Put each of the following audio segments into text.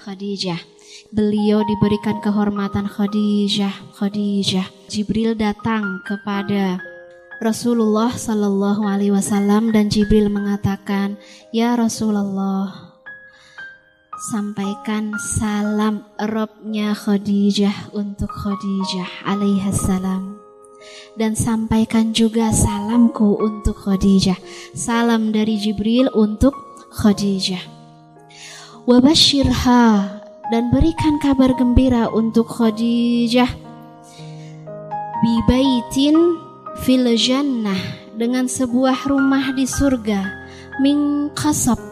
Khadijah. Beliau diberikan kehormatan Khadijah, Khadijah. Jibril datang kepada Rasulullah Sallallahu Alaihi Wasallam dan Jibril mengatakan, Ya Rasulullah, sampaikan salam Robnya Khadijah untuk Khadijah alaihassalam dan sampaikan juga salamku untuk Khadijah salam dari Jibril untuk Khadijah wabashirha dan berikan kabar gembira untuk Khadijah bibaitin fil jannah dengan sebuah rumah di surga min kasab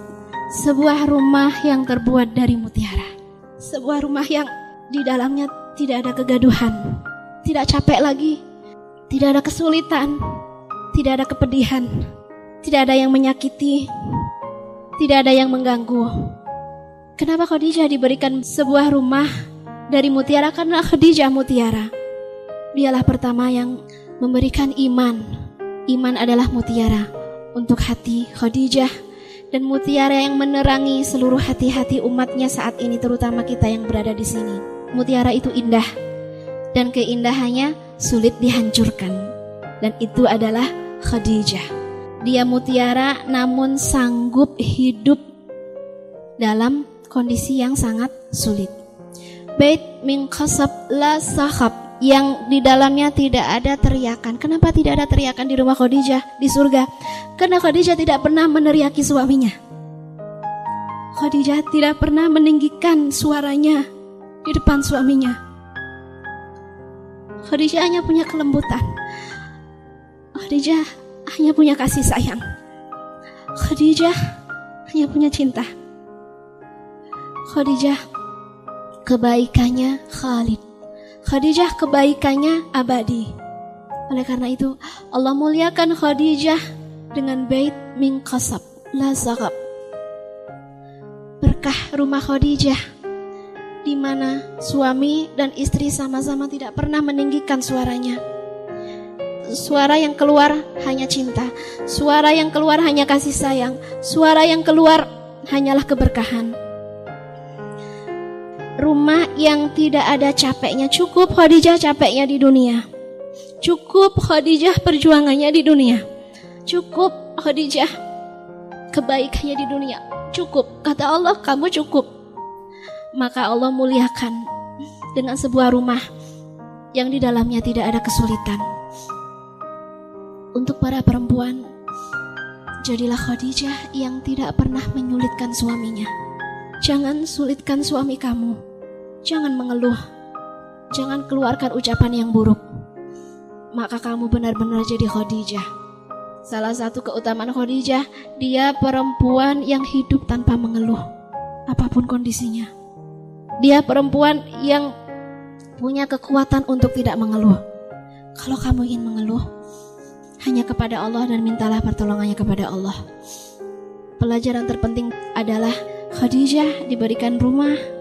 sebuah rumah yang terbuat dari mutiara. Sebuah rumah yang di dalamnya tidak ada kegaduhan, tidak capek lagi, tidak ada kesulitan, tidak ada kepedihan, tidak ada yang menyakiti, tidak ada yang mengganggu. Kenapa Khadijah diberikan sebuah rumah dari mutiara? Karena Khadijah mutiara. Dialah pertama yang memberikan iman. Iman adalah mutiara untuk hati Khadijah dan mutiara yang menerangi seluruh hati-hati umatnya saat ini terutama kita yang berada di sini. Mutiara itu indah dan keindahannya sulit dihancurkan. Dan itu adalah Khadijah. Dia mutiara namun sanggup hidup dalam kondisi yang sangat sulit. Bait min khasab la sahab yang di dalamnya tidak ada teriakan. Kenapa tidak ada teriakan di rumah Khadijah di surga? Karena Khadijah tidak pernah meneriaki suaminya. Khadijah tidak pernah meninggikan suaranya di depan suaminya. Khadijah hanya punya kelembutan. Khadijah hanya punya kasih sayang. Khadijah hanya punya cinta. Khadijah kebaikannya Khalid Khadijah kebaikannya abadi. Oleh karena itu, Allah muliakan Khadijah dengan bait min qasab la. Berkah rumah Khadijah di mana suami dan istri sama-sama tidak pernah meninggikan suaranya. Suara yang keluar hanya cinta, suara yang keluar hanya kasih sayang, suara yang keluar hanyalah keberkahan yang tidak ada capeknya. Cukup Khadijah capeknya di dunia. Cukup Khadijah perjuangannya di dunia. Cukup Khadijah kebaikannya di dunia. Cukup. Kata Allah, kamu cukup. Maka Allah muliakan dengan sebuah rumah yang di dalamnya tidak ada kesulitan. Untuk para perempuan, jadilah Khadijah yang tidak pernah menyulitkan suaminya. Jangan sulitkan suami kamu. Jangan mengeluh. Jangan keluarkan ucapan yang buruk. Maka kamu benar-benar jadi Khadijah. Salah satu keutamaan Khadijah, dia perempuan yang hidup tanpa mengeluh. Apa pun kondisinya. Dia perempuan yang punya kekuatan untuk tidak mengeluh. Kalau kamu ingin mengeluh, hanya kepada Allah dan mintalah pertolongannya kepada Allah. Pelajaran terpenting adalah Khadijah diberikan rumah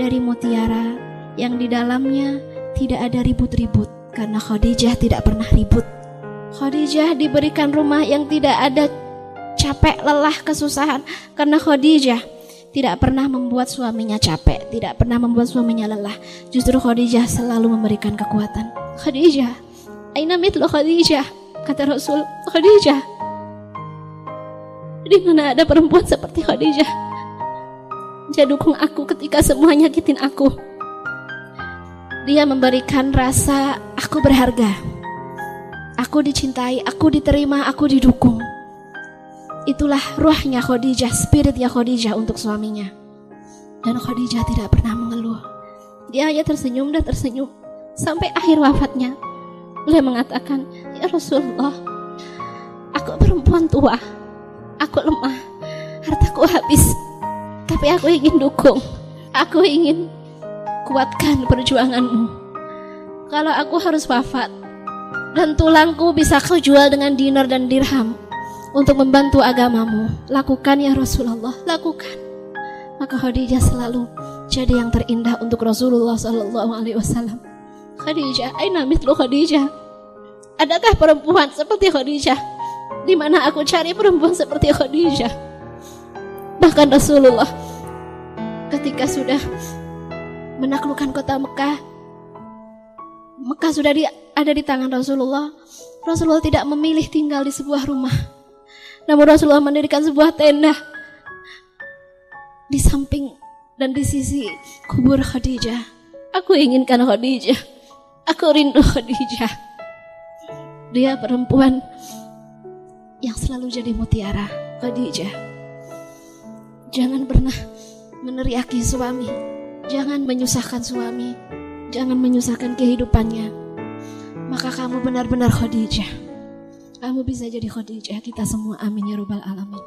dari mutiara yang di dalamnya tidak ada ribut-ribut karena Khadijah tidak pernah ribut. Khadijah diberikan rumah yang tidak ada capek, lelah, kesusahan karena Khadijah tidak pernah membuat suaminya capek, tidak pernah membuat suaminya lelah. Justru Khadijah selalu memberikan kekuatan. Khadijah, aina mitlu Khadijah? Kata Rasul, Khadijah. Di mana ada perempuan seperti Khadijah? Dia dukung aku ketika semua nyakitin aku. Dia memberikan rasa aku berharga. Aku dicintai, aku diterima, aku didukung. Itulah ruhnya Khadijah, spiritnya Khadijah untuk suaminya. Dan Khadijah tidak pernah mengeluh. Dia hanya tersenyum dan tersenyum sampai akhir wafatnya. Beliau mengatakan, "Ya Rasulullah, aku perempuan tua. Aku lemah. Hartaku habis tapi aku ingin dukung. Aku ingin kuatkan perjuanganmu. Kalau aku harus wafat dan tulangku bisa kau jual dengan dinar dan dirham untuk membantu agamamu, lakukan ya Rasulullah, lakukan. Maka Khadijah selalu jadi yang terindah untuk Rasulullah Sallallahu Alaihi Wasallam. Khadijah, aina mitlu Khadijah. Adakah perempuan seperti Khadijah? Di mana aku cari perempuan seperti Khadijah? Bahkan Rasulullah ketika sudah menaklukkan kota Mekah, Mekah sudah di, ada di tangan Rasulullah. Rasulullah tidak memilih tinggal di sebuah rumah. Namun Rasulullah mendirikan sebuah tenda di samping dan di sisi kubur Khadijah. Aku inginkan Khadijah. Aku rindu Khadijah. Dia perempuan yang selalu jadi mutiara Khadijah. Jangan pernah meneriaki suami. Jangan menyusahkan suami. Jangan menyusahkan kehidupannya. Maka kamu benar-benar Khadijah. Kamu bisa jadi Khadijah kita semua. Amin ya Rabbal Alamin.